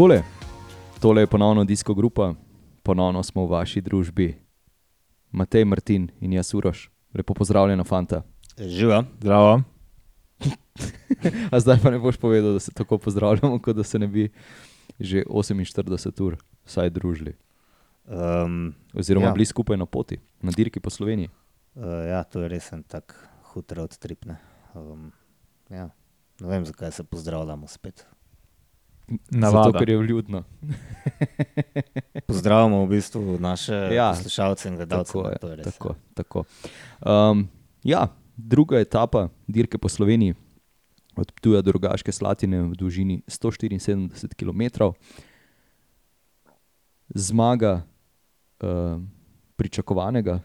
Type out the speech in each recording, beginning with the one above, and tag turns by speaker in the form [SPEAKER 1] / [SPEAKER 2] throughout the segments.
[SPEAKER 1] Takole, tole je ponovno disko grupa, ponovno smo v vaši družbi, Matej, Martin in jaz, Uroš. Lepo pozdravljena, fanta.
[SPEAKER 2] Živa.
[SPEAKER 3] Zdravo.
[SPEAKER 1] A zdaj pa ne boš povedal, da se tako pozdravljamo, kot da se ne bi že 48 ur vsaj družili.
[SPEAKER 2] Um,
[SPEAKER 1] Oziroma
[SPEAKER 2] Ja.
[SPEAKER 1] bili skupaj na poti, na dirki po Sloveniji.
[SPEAKER 2] uh, ja, to je res en tak hud road trip. Ne, um, ja. ne vem, zakaj se pozdravljamo spet.
[SPEAKER 3] Navada.
[SPEAKER 1] Zato, ker je vljudno.
[SPEAKER 2] Pozdravljamo v bistvu naše
[SPEAKER 1] Ja,
[SPEAKER 2] ja, poslušalce in gledalce.
[SPEAKER 1] Tako
[SPEAKER 2] ne,
[SPEAKER 1] je.
[SPEAKER 2] to je
[SPEAKER 1] Tako, tako. Um, ja, druga etapa dirke po Sloveniji, od Ptuja do Rogaške Slatine v dolžini 174 km. Zmaga uh, pričakovanega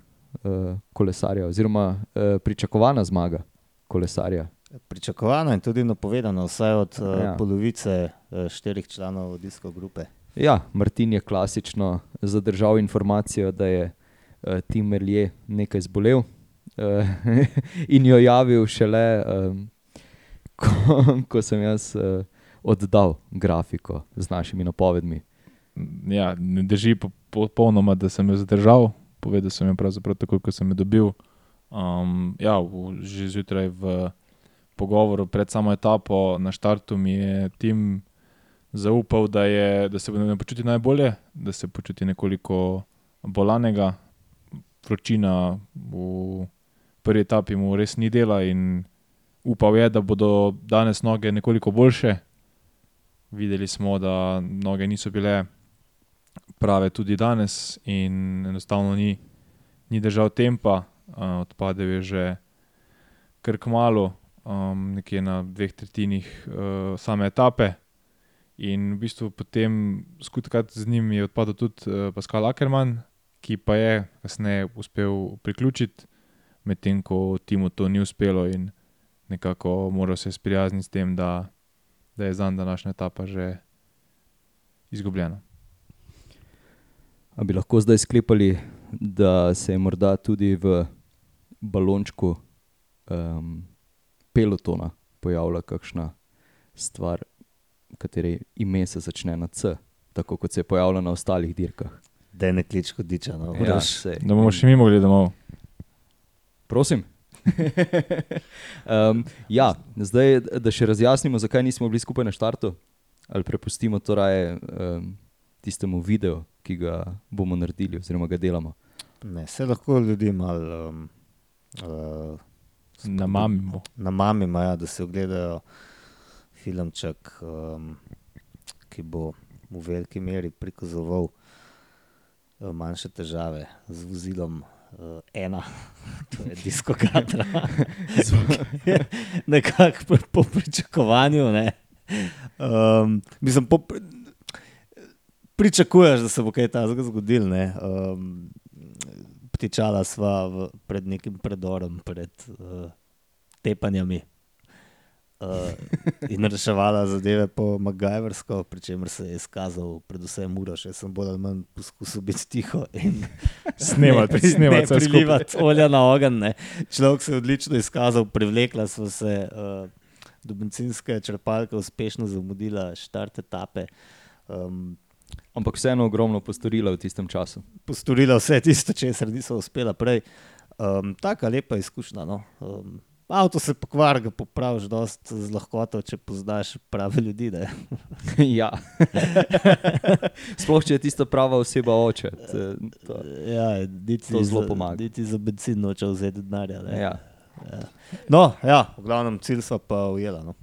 [SPEAKER 1] uh, kolesarja, oziroma uh, pričakovana zmaga kolesarja.
[SPEAKER 2] Pričakovano in tudi napovedano, vsaj od uh,
[SPEAKER 1] Ja.
[SPEAKER 2] polovice uh, štirih članov disko grupe.
[SPEAKER 1] Ja, Martin je klasično zadržal informacijo, da je uh, Tim Merlje nekaj zbolel uh, in jo javil šele, um, ko, ko sem jaz uh, oddal grafiko z našimi napovedmi.
[SPEAKER 3] Ja, ne drži po- popolnoma, da sem jo zadržal. Povedal sem jo pravzaprav tako, kot sem jo dobil. Um, ja, v, že zjutraj v pogovoru pred samo etapo na štartu mi je tim zaupal, da, je, da se ne počuti najbolje, da se počuti nekoliko bolanega. Vročina v prvi etapi mu res ni dela in upal je, da bodo danes noge nekoliko boljše. Videli smo, da noge niso bile prave tudi danes, in enostavno ni, ni držal tempa, odpadel je že kar kmalo, um, nekje na dveh tretjinih uh, same etape. In v bistvu potem skutkrat z njim je odpadel tudi uh, Pascal Ackermann, ki pa je kasneje uspel priključiti, medtem ko Timu to ni uspelo in nekako moral se sprijazniti s tem, da, da je za današnja etapa že izgubljena.
[SPEAKER 1] A bi lahko zdaj sklepali, da se je morda tudi v balončku um, pelotona pojavila kakšna stvar, katere ime se začne na C, tako kot se je pojavila na ostalih dirkah.
[SPEAKER 2] Da je ne klič kodiča. No,
[SPEAKER 1] Ja, sej.
[SPEAKER 3] Da bomo še mi mogli domov.
[SPEAKER 1] Prosim. um, ja, zdaj, da še razjasnimo, zakaj nismo bili skupaj na štartu, ali prepustimo to raje um, tistemu videu, ki ga bomo naredili, oziroma ga delamo.
[SPEAKER 2] Ne, se lahko ljudi malo um, uh,
[SPEAKER 3] Namamimo.
[SPEAKER 2] namamimo, ja, da se ogledajo filmček, um, ki bo v veliki meri prikazoval uh, manjše težave z vozilom. Uh, ena, to je diskografija. Nekako po, po pričakovanju. Ne. Um, mislim, po, pri- pričakuješ, da se bo kaj takega zgodilo. ne. Um, Ptičala sva v, pred nekim predorom, pred uh, tepanjami. Uh, in reševala zadeve po MacGyversko, pri čemer se je izkazal, predvsem Uroš. Jaz sem bolj ali manj poskusil biti tiho in
[SPEAKER 3] Snemati,
[SPEAKER 2] ne, pri-
[SPEAKER 3] snemati
[SPEAKER 2] ne prilivati olja na ogenj. ne. Človek se je odlično izkazal, privlekla smo se uh, do bencinske črpalke, uspešno zamudila štart etape. Um,
[SPEAKER 1] Ampak vseeno ogromno postorila v tistem času.
[SPEAKER 2] postorila vse tisto, česar niso uspela prej. Um, taka lepa izkušnja. No. Um, avto se pokvari, ga popraviš dost z lahkoto, če poznaš prave ljudi.
[SPEAKER 1] Ja. Sploh, če je tista prava oseba oče. To, to,
[SPEAKER 2] Ja, niti
[SPEAKER 1] To zelo pomaga.
[SPEAKER 2] Niti za benzin noče vzeti denarja.
[SPEAKER 1] ja.
[SPEAKER 2] Ja. No, ja, v glavnem cilj sva pa ujela. No.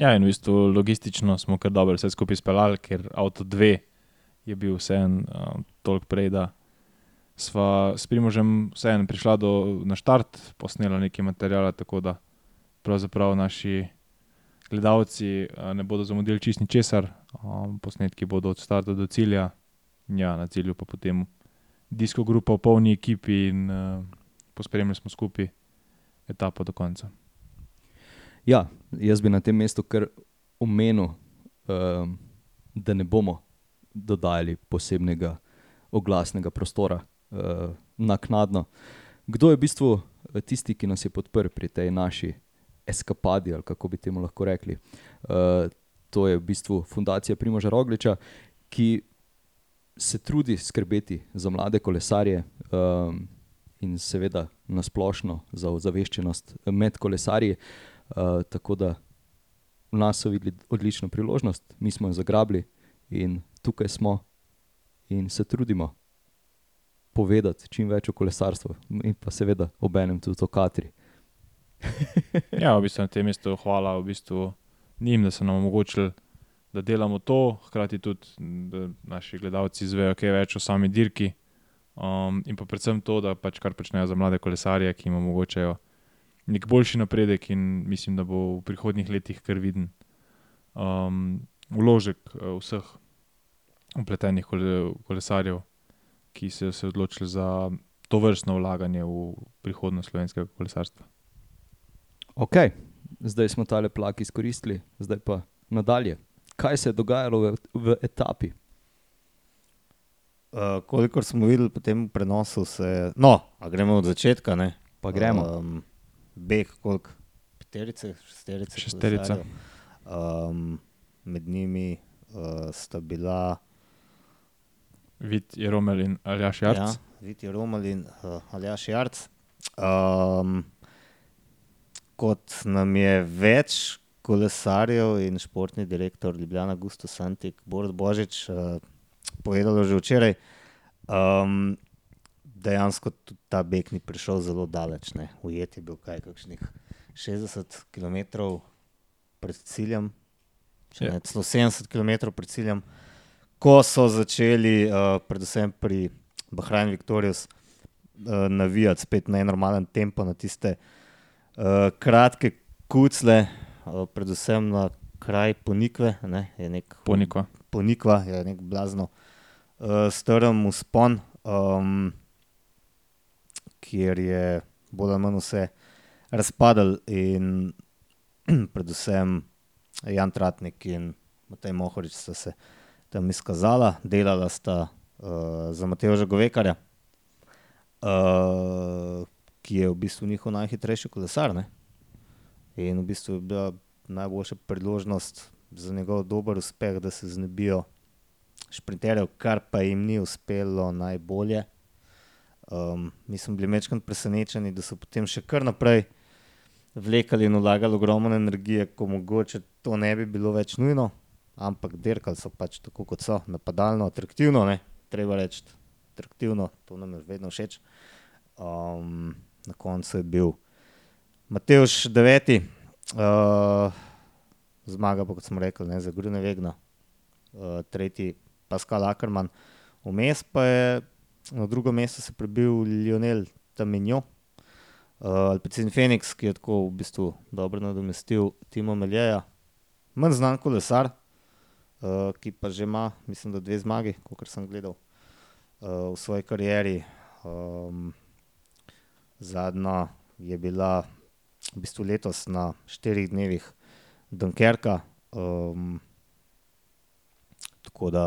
[SPEAKER 3] Ja, in v bistvu logistično smo kar dobro vse skupaj speljali, ker avto 2 je bil vseeno uh, toliko prej, da sva s Primožem vseeno prišla do, na štart, posnela nekaj materijala, tako da pravzaprav naši gledalci uh, ne bodo zamudili čist ničesar, um, posnetki bodo od starta do cilja, ja, na cilju pa potem disko grupa v polni ekipi in uh, pospremljali smo skupaj etapo do konca.
[SPEAKER 1] Ja, jaz bi na tem mestu kar omenil, um, da ne bomo dodajali posebnega oglasnega prostora uh, naknadno. Kdo je v bistvu eh, tisti, ki nas je podprl pri tej naši eskapadi, ali kako bi temu lahko rekli? Uh, to je v bistvu fundacija Primoža Rogliča, ki se trudi skrbeti za mlade kolesarje um, in seveda nasplošno za ozaveščenost med kolesarji. Uh, tako da v nas so videli odlično priložnost, mi smo jo zagrabili in tukaj smo in se trudimo povedati čim več o kolesarstvu in pa seveda obenem tudi o Katri.
[SPEAKER 3] ja, v bistvu na tem mestu hvala v bistvu njim, da so nam omogočili, da delamo to, hkrati tudi, da naši gledalci izvejo kaj več o sami dirki. Um, in pa predvsem to, da pač kar počnejo za mlade kolesarje, ki jim omogočajo nek boljši napredek, in mislim, da bo v prihodnjih letih kar viden um, vložek uh, vseh upletenih kolesarjev, ki so se odločili za to vrstno vlaganje v prihodnost slovenskega kolesarstva.
[SPEAKER 1] Ok, zdaj smo tale plak izkoristili, zdaj pa nadalje. Kaj se je dogajalo v, v etapi?
[SPEAKER 2] Uh, kolikor smo videli po tem prenosu, se. No, a gremo od začetka. Ne?
[SPEAKER 1] Pa gremo.
[SPEAKER 2] Um, beg, koliko? Peterice, šesterice.
[SPEAKER 3] Šesterica.
[SPEAKER 2] Um, med njimi uh, sta bila.
[SPEAKER 3] Vid je Romel in Aljaš Jarc.
[SPEAKER 2] Ja, Vid je Romel in uh, Aljaš Jarc. Um, kot nam je več kolesarjev in športni direktor Ljubljana Gusto Santik, Boris Božič, uh, povedal že včeraj, um, dejansko tudi ta beg ni prišel zelo daleč. Ne. Ujet je bil kaj, kakšnih 60 km pred ciljem, če
[SPEAKER 3] Ja.
[SPEAKER 2] ne celo 70 km pred ciljem, ko so začeli, uh, predvsem pri Bahrajnu Viktorijus, uh, navijati spet na normalen tempo, na tiste uh, kratke kucle, uh, predvsem na kraj Ponikve, ne, je nek
[SPEAKER 3] Ponikva.
[SPEAKER 2] Ponikva, je nek blazno uh, strm uspon, um, kjer je bolj ali manj vse razpadal, in predvsem Jan Tratnik in Matej Mohorič sta se tam izkazala, delala sta uh, za Mateoža Govekarja, uh, ki je v bistvu njihov najhitrejši kolesar. Ne? In v bistvu je bila najboljša priložnost za njegov dober uspeh, da se znebijo šprinterjev, kar pa jim ni uspelo najbolje. Um, mi smo bili večkrat presenečeni, da so potem še kar naprej vlekali in vlagali ogromno energije, ko mogoče to ne bi bilo več nujno, ampak dirkali so pač tako, kot so, napadalno, atraktivno, ne? treba reči, atraktivno, to nam je vedno všeč. Um, na koncu je bil Mateoš deveti, uh, zmaga pa, kot smo rekli, ne, za Grune Vegna, uh, tretji Pascal Ackerman, vmes pa je na drugo mesto se prebil Lionel Taminjo, uh, Alpecin Phoenix, ki je tako v bistvu dobro nadomestil Timo Meljeja, manj znan kolesar, uh, ki pa že ima, mislim, da dve zmagi, kot sem gledal uh, v svoji karieri. Um, zadnja je bila v bistvu letos na štirih dnevih Dunkerka. Um, tako da,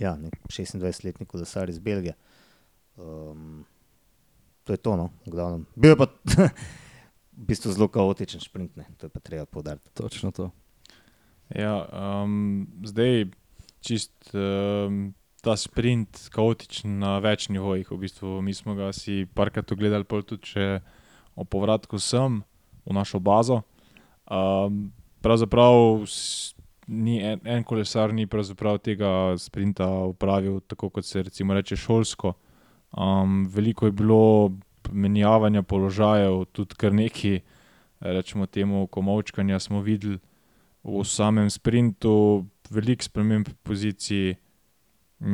[SPEAKER 2] ja, nek 26-letni kolesar iz Belgije. Um, to je to, no, v glavnem. Bil je pa v bistvu zelo kaotičen sprint, ne, to je pa treba poudariti.
[SPEAKER 1] Točno to.
[SPEAKER 3] Ja, um, zdaj čist um, ta sprint kaotičen na več nivojih. V bistvu mi smo ga si parkrat ogledali, pol tudi če o povratku sem v našo bazo. Um, pravzaprav s- ni en, en kolesar ni pravzaprav tega sprinta upravil tako, kot se recimo reče šolsko. Um, veliko je bilo menjavanja položajev, tudi kar neki, rečemo temu, komovčkanja smo videli v samem sprintu, veliko sprememb pozicij.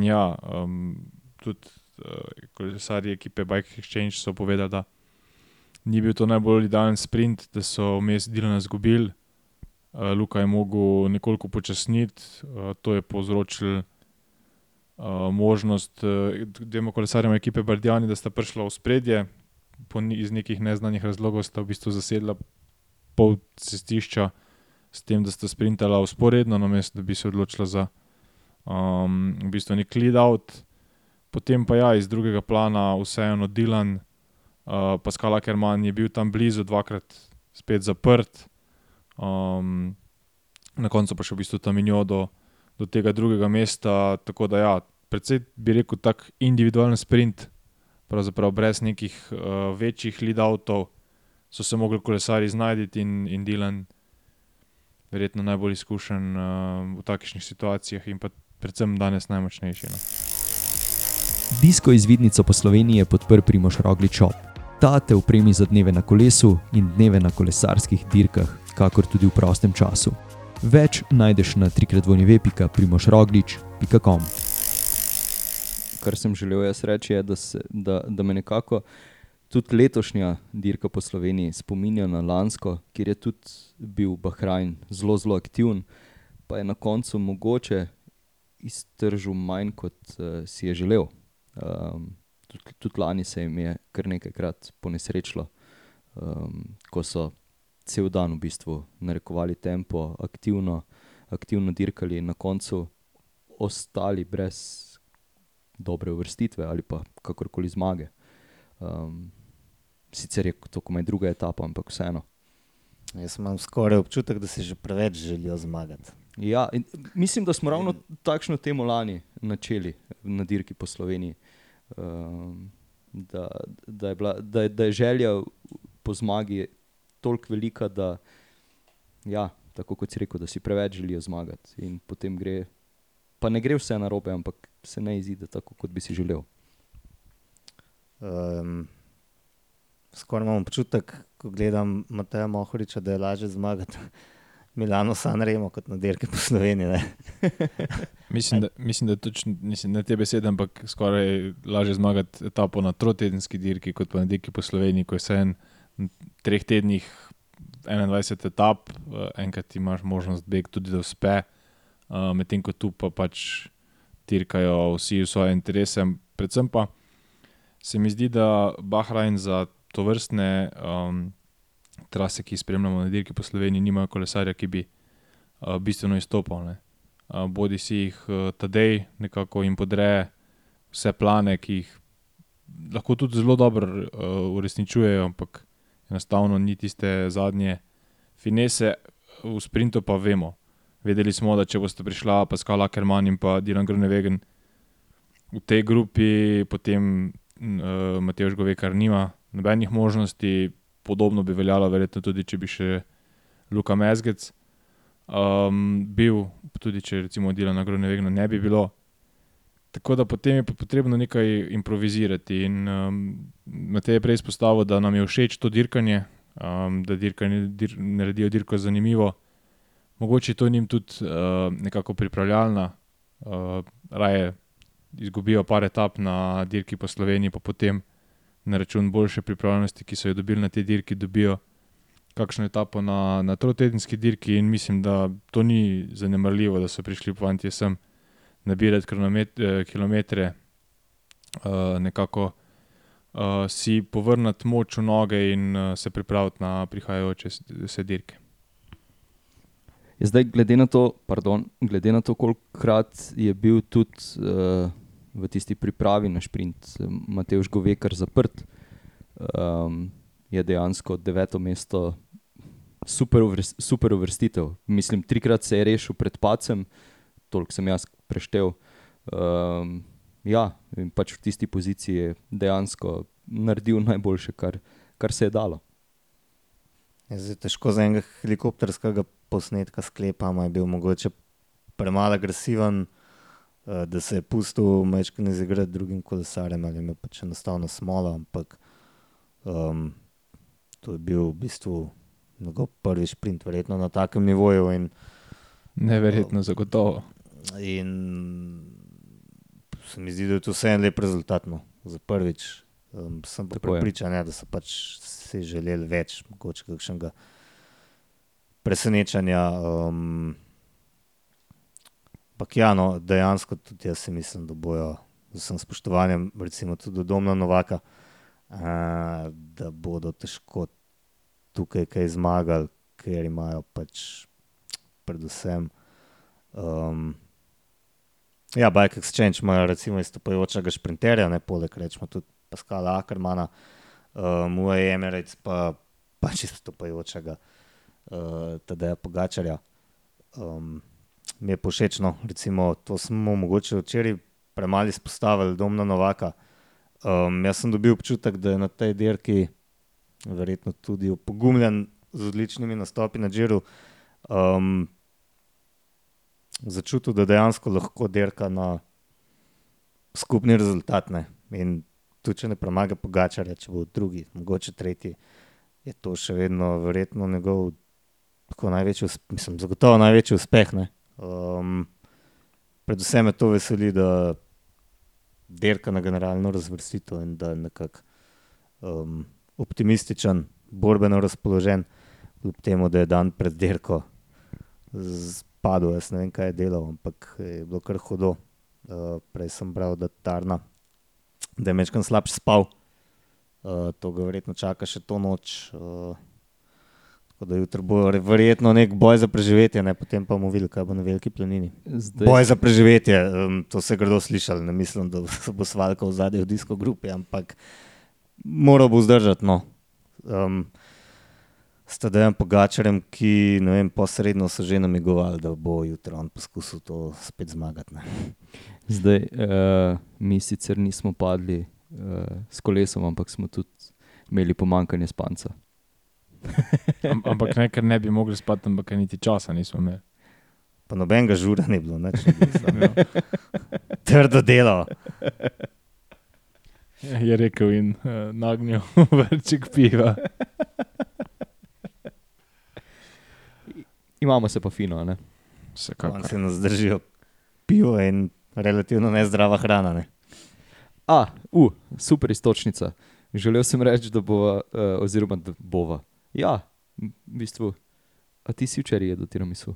[SPEAKER 3] Ja, um, tudi uh, kolesarji ekipe Bike Exchange so povedali, da ni bil to najbolj idealen sprint, da so vmes Dilana izgubili. Uh, Luka je mogel nekoliko počasniti, uh, to je povzročilo uh, možnost uh, dvema kolesarjema ekipe Bardijani, da sta prišla v spredje, iz nekih neznanih razlogov sta v bistvu zasedla pol cestišča, s tem, da sta sprintala usporedno, namesto da bi se odločila za um, v bistvu nek lead out. Potem pa ja, iz drugega plana vseeno Dilan, uh, Pascal Ackerman je bil tam blizu, dvakrat spet zaprt. Um, na koncu pa še v bistvu tam minjo do, do tega drugega mesta. Tako da, ja, predvsej bi rekel, tak individualen sprint, pravzaprav brez nekih uh, večjih lead-outov, so se mogli kolesari znajti in, in Dilan, verjetno najbolj izkušen uh, v takšnih situacijah in pa predvsem danes najmočnejši. No.
[SPEAKER 1] Disko izvidnico po Sloveniji je podprl Primoš Rogličop. Ta te upremi za dneve na kolesu in dneve na kolesarskih dirkah, kakor tudi v prostem času. Več najdeš na trikratvojneve.primošroglič.com. Kar sem želel jaz reči, je, da, se, da, da me nekako tudi letošnja dirka po Sloveniji spominja na lansko, kjer je tudi bil Bahrajn zelo, zelo aktiven, pa je na koncu mogoče iztržil manj, kot uh, si je želel. Um, tudi, tudi lani se jim je kar nekajkrat ponesrečilo, um, ko so cel dan v bistvu narekovali tempo, aktivno, aktivno dirkali in na koncu ostali brez dobre uvrstitve ali pa kakorkoli zmage. Um, sicer je to komaj druga etapa, ampak vseeno.
[SPEAKER 2] Jaz imam skoraj občutek, da si že preveč želijo zmagati.
[SPEAKER 1] Ja, mislim, da smo ravno takšno temo lani načeli na dirki po Sloveniji. Um, da, da, je bila, da, je, da je želja po zmagi toliko velika, da ja, tako kot si rekel, da si preveč želijo zmagati. In potem gre, pa ne gre vse na robe, ampak se ne izide tako, kot bi si želel.
[SPEAKER 2] Um, skoraj imam občutek, ko gledam Mateja Mohoriča, da je lažje zmagati. Milano Sanremo kot na dirki po Sloveniji.
[SPEAKER 3] mislim, da, mislim, da je točno ne te besede, ampak skoraj lažje zmagati etapo na trotedenski dirki kot pa na dirki po Sloveniji, ko je vse en treh tednih 21 etap, eh, enkrat imaš možnost beg tudi da uspe, eh, medtem ko tu pa pač dirkajo vsi svoje interese. Predvsem pa se mi zdi, da Bahrajn za to vrstne um, trase, ki jih spremljamo na dirki po Sloveniji, nimajo kolesarja, ki bi uh, bistveno izstopal. Uh, bodi si jih uh, tadej nekako jim podreje vse plane, ki jih lahko tudi zelo dobro uh, uresničujejo, ampak enostavno ni tiste zadnje finese, v sprintu pa vemo. Vedeli smo, da če boste prišla Pascal Ackerman in pa Dilan Grunewegen v tej grupi, potem uh, Matej Žgovekar nima nobenih možnosti, podobno bi veljalo, verjetno tudi, če bi še Luka Mezgec um, bil, tudi če recimo Dilan Grunewegen ne bi bilo. Tako da potem je potrebno nekaj improvizirati. In um, Matej je prej izpostavil, da nam je všeč to dirkanje, um, da dirkanje dir, naredijo dirko zanimivo. Mogoče to njim tudi uh, nekako pripravljalna, uh, raje izgubijo par etap na dirki po Sloveniji, pa potem na račun boljše pripravljenosti, ki so jo dobili na tej dirki, dobijo kakšno etapo na, na trotedenski dirki. In mislim, da to ni zanemarljivo, da so prišli po Antije sem nabirati eh, kilometre, uh, nekako uh, si povrniti moč v noge in uh, se pripraviti na prihajajoče vse dirke.
[SPEAKER 1] Je zdaj, glede na to, pardon, glede na to kolikrat je bil tudi uh, v tisti pripravi na sprint Matej Žgovekar zaprt, um, je dejansko deveto mesto super, super uvrstitev. Mislim, trikrat se je rešil pred pacem, toliko sem jaz preštel. Um, ja, in pač v tisti poziciji je dejansko naredil najboljše, kar, kar se je dalo.
[SPEAKER 2] Je zdaj težko za enega helikopterskega posnetka sklepati, da je bil mogoče premalo agresiven, uh, da se je pustil mečkani zigrati drugim kolesarjem ali pa pač enostavno smola. Ampak um, to je bil v bistvu njegov prvi sprint, verjetno na takem nivoju. In,
[SPEAKER 3] Neverjetno, zagotovo.
[SPEAKER 2] In se mi zdi, da je to vse en lep rezultat. No, za prvič um, sem pa pripričan, ja, da so pač si želeli več, mogoče kakšnega presenečanja. Um, Ampak ja, no, dejansko tudi jaz mislim, da bojo z vsem spoštovanjem, recimo tudi do Doma Novaka, uh, da bodo težko tukaj kaj zmagali, ker imajo pač predvsem. Um, Ja, Bike Exchange ima recimo izstopajočega šprinterja, ne poleg rečemo tudi Paskala Ackermana, uh, Muje Emirates pa pač izstopajočega uh, Tadeja Pogačarja. um, mi je pošečno. Recimo, to smo mogoče včeraj premalo izpostavili, Domna Novaka. Um, jaz sem dobil občutek, da je na tej dirki verjetno tudi opogumljen z odličnimi nastopi na Džiru. Um, začutil, da dejansko lahko dirka na skupni rezultat. Ne. In tudi, če ne premaga Pogačarja, če bo drugi, mogoče tretji, je to še vedno verjetno njegov največji, mislim, zagotovo največji uspeh. Um, predvsem me to veseli, da dirka na generalno razvrstitev in da je nekako um, optimističen, borbeno razpoložen, kljub temu, da je dan pred dirko spadal. Jaz ne vem, kaj je delal, ampak je bilo kar hudo. Uh, prej sem bral, da, tarna, da je večkrat slabš spal, uh, to ga verjetno čaka še to noč. Uh, Tako da jutro bo verjetno nek boj za preživetje, ne? potem pa bomo videli, kaj bo na veliki planini. Zdaj... Boj za preživetje, um, to se je grdo slišali, ne mislim, da se bo svalka v zadnji v disko grupi, ampak moral bo zdržati. No. Um, Stadejem pogačarjem, ki vem, posredno so že namigovali, da bo jutro on poskusil to spet zmagati. Ne.
[SPEAKER 1] Zdaj, uh, mi sicer nismo padli uh, s kolesom, ampak smo tudi imeli pomankanje spanca.
[SPEAKER 3] ampak ne, ker ne bi mogli spati, ampak niti časa nismo imeli.
[SPEAKER 2] Pa nobenega žura ni bilo, neč, ja. trdo delo.
[SPEAKER 3] Je rekel in uh, nagnil vrček piva.
[SPEAKER 1] Imamo se pa fino, ne?
[SPEAKER 2] Vsekakor. Se nas držijo pivo in relativno nezdrava hrana. Ne?
[SPEAKER 1] A, uh, super istočnica. Želel sem reči, da bova, uh, oziroma da bova. Ja, v bistvu. A ti si včeraj jedel tiramisu?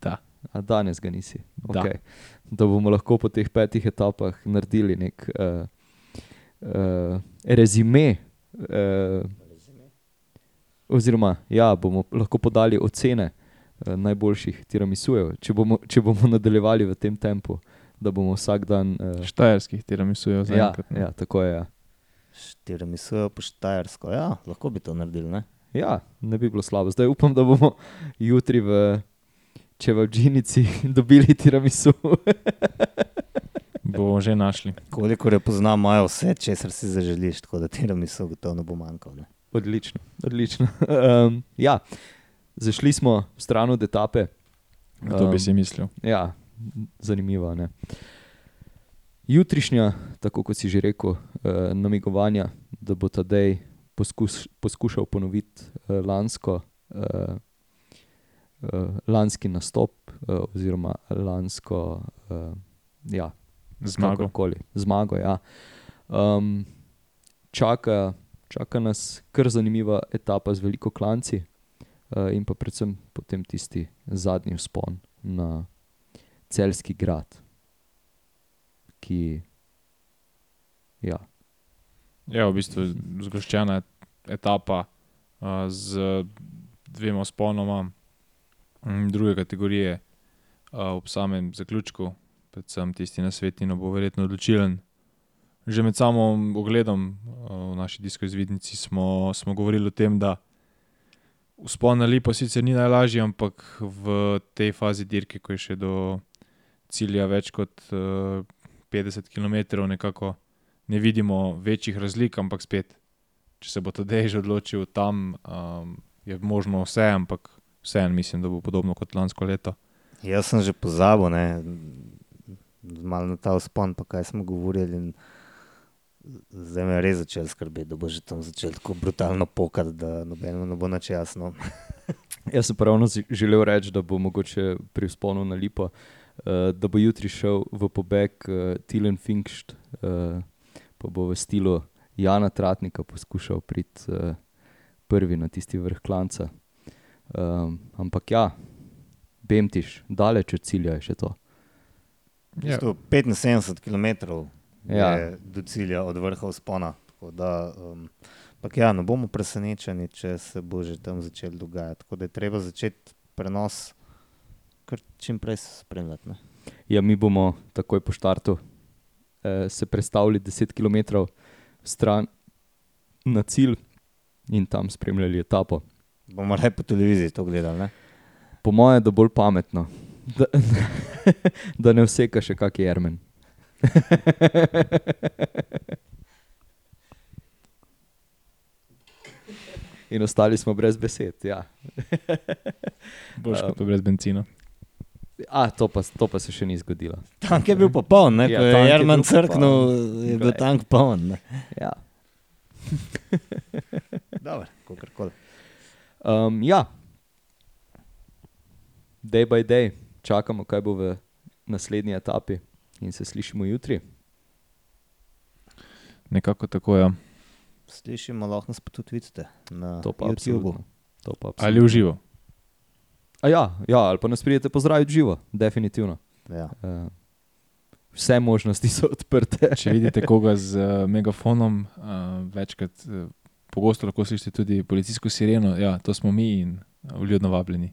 [SPEAKER 3] Da.
[SPEAKER 1] A danes ga nisi. Da. Okay. da bomo lahko po teh petih etapah naredili nek. Uh, uh, rezime. Uh, oziroma, ja, bomo lahko podali ocene najboljših tiramisujev, če bomo, če bomo nadaljevali v tem tempu, da bomo vsak dan. Uh,
[SPEAKER 3] Štajerskih tiramisujev, zelo
[SPEAKER 1] ja, ja, tako je. Ja.
[SPEAKER 2] Tiramisujev po štajersko, ja, lahko bi to naredili. Ne?
[SPEAKER 1] Ja, ne bi bilo slabo. Zdaj upam, da bomo jutri v Čevaldžinici dobili tiramisu.
[SPEAKER 3] bomo že našli.
[SPEAKER 2] Kolikor je poznam, imajo vse, če si zaželiš, tako da ti rami so gotovo ne bo manjkalo.
[SPEAKER 1] Odlično, odlično. Um, ja, zašli smo v stran od etape.
[SPEAKER 3] To um, bi si mislil.
[SPEAKER 1] Ja, zanimivo. Ne? Jutrišnja, tako kot si že rekel, uh, namigovanja, da bo ta dej poskus, poskušal ponoviti uh, lansko, uh, uh, lanski nastop, uh, oziroma lansko. Uh, ja,
[SPEAKER 3] Zmago.
[SPEAKER 1] Zmago ja. um, čaka, čaka nas kar zanimiva etapa z veliko klanci, in pa predvsem potem tisti zadnji vzpon na celski grad, ki. Ja.
[SPEAKER 3] Ja, v bistvu zgoščena etapa uh, z dvema sponoma druge kategorije uh, ob samem zaključku, predvsem tisti na svetu, bo verjetno odločilen. Že med samim ogledom v naši diskoizvidnici smo, smo govorili o tem, da vzpon na Lipo sicer ni najlažji, ampak v tej fazi dirke, ko je še do cilja več kot uh, 50 km, nekako ne vidimo večjih razlik, ampak spet, če se bo ta dež odločil tam, um, je možno vse, ampak vseeno mislim, da bo podobno kot lansko leto.
[SPEAKER 2] Jaz sem že pozabil, malo na ta vzpon, pa kaj smo govorili. Zdaj me je res začel skrbeti, da bo že tam začel tako brutalno pokati, da nobeno ne bo nač jasno.
[SPEAKER 1] Jaz sem pravno želel reči, da bo mogoče pri sponu na lipo, uh, da bo jutri šel v pobeg uh, Tilen Finkšt, uh, pa bo v stilu Jana Tratnika poskušal priti uh, prvi na tisti vrh klanca. Um, ampak ja, Bemtiš, daleč od cilja je še to.
[SPEAKER 2] Ja. 75 km ja. je do cilja, od vrha vzpona. Da, um, ja, ne bomo presenečeni, če se bo že tam začel dogajati. Tako da je treba začeti prenos kar čim prej spremljati.
[SPEAKER 1] Ja, mi bomo takoj po štartu eh, se predstavili 10 km stran na cilj in tam spremljali etapo.
[SPEAKER 2] Bomo le po televiziji to gledali. Ne?
[SPEAKER 1] Po mojem, da bolj pametno. Da, da ne vseka še kak jermen. In ostali smo brez besed. Ja.
[SPEAKER 3] Boš kot pa brez benzina.
[SPEAKER 1] A, to, pa, to pa se še ni zgodilo.
[SPEAKER 2] Tank je bil popoln, ne?
[SPEAKER 1] Ja,
[SPEAKER 2] ko je
[SPEAKER 1] tank je
[SPEAKER 2] Jerman
[SPEAKER 1] bil
[SPEAKER 2] crknil, je bil
[SPEAKER 1] Glej.
[SPEAKER 2] tank poln. ne.
[SPEAKER 1] Ja.
[SPEAKER 2] Dobro, kakorkoli.
[SPEAKER 1] Um, ja, day by day čakamo, kaj bo v naslednji etapi, in se slišimo jutri.
[SPEAKER 3] Nekako tako je. Ja.
[SPEAKER 2] Slišimo, lahko nas pa tudi vidite na
[SPEAKER 1] To pa
[SPEAKER 2] YouTubu.
[SPEAKER 1] absolutno. To pa
[SPEAKER 3] Ali v živo.
[SPEAKER 1] A ja, ja, ali pa nas pridete pozdraviti živo, definitivno.
[SPEAKER 2] Ja.
[SPEAKER 1] Uh, vse možnosti so odprte.
[SPEAKER 3] Če vidite koga z uh, megafonom, uh, večkrat, uh, pogosto lahko slišite tudi policijsko sireno. Ja, to smo mi in uh, vljudno vabljeni.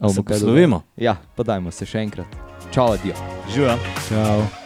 [SPEAKER 1] A
[SPEAKER 2] Se poslovimo.
[SPEAKER 1] Ja, pa dajmo se še enkrat. Čau, adijo.
[SPEAKER 2] Živa.
[SPEAKER 3] Čau.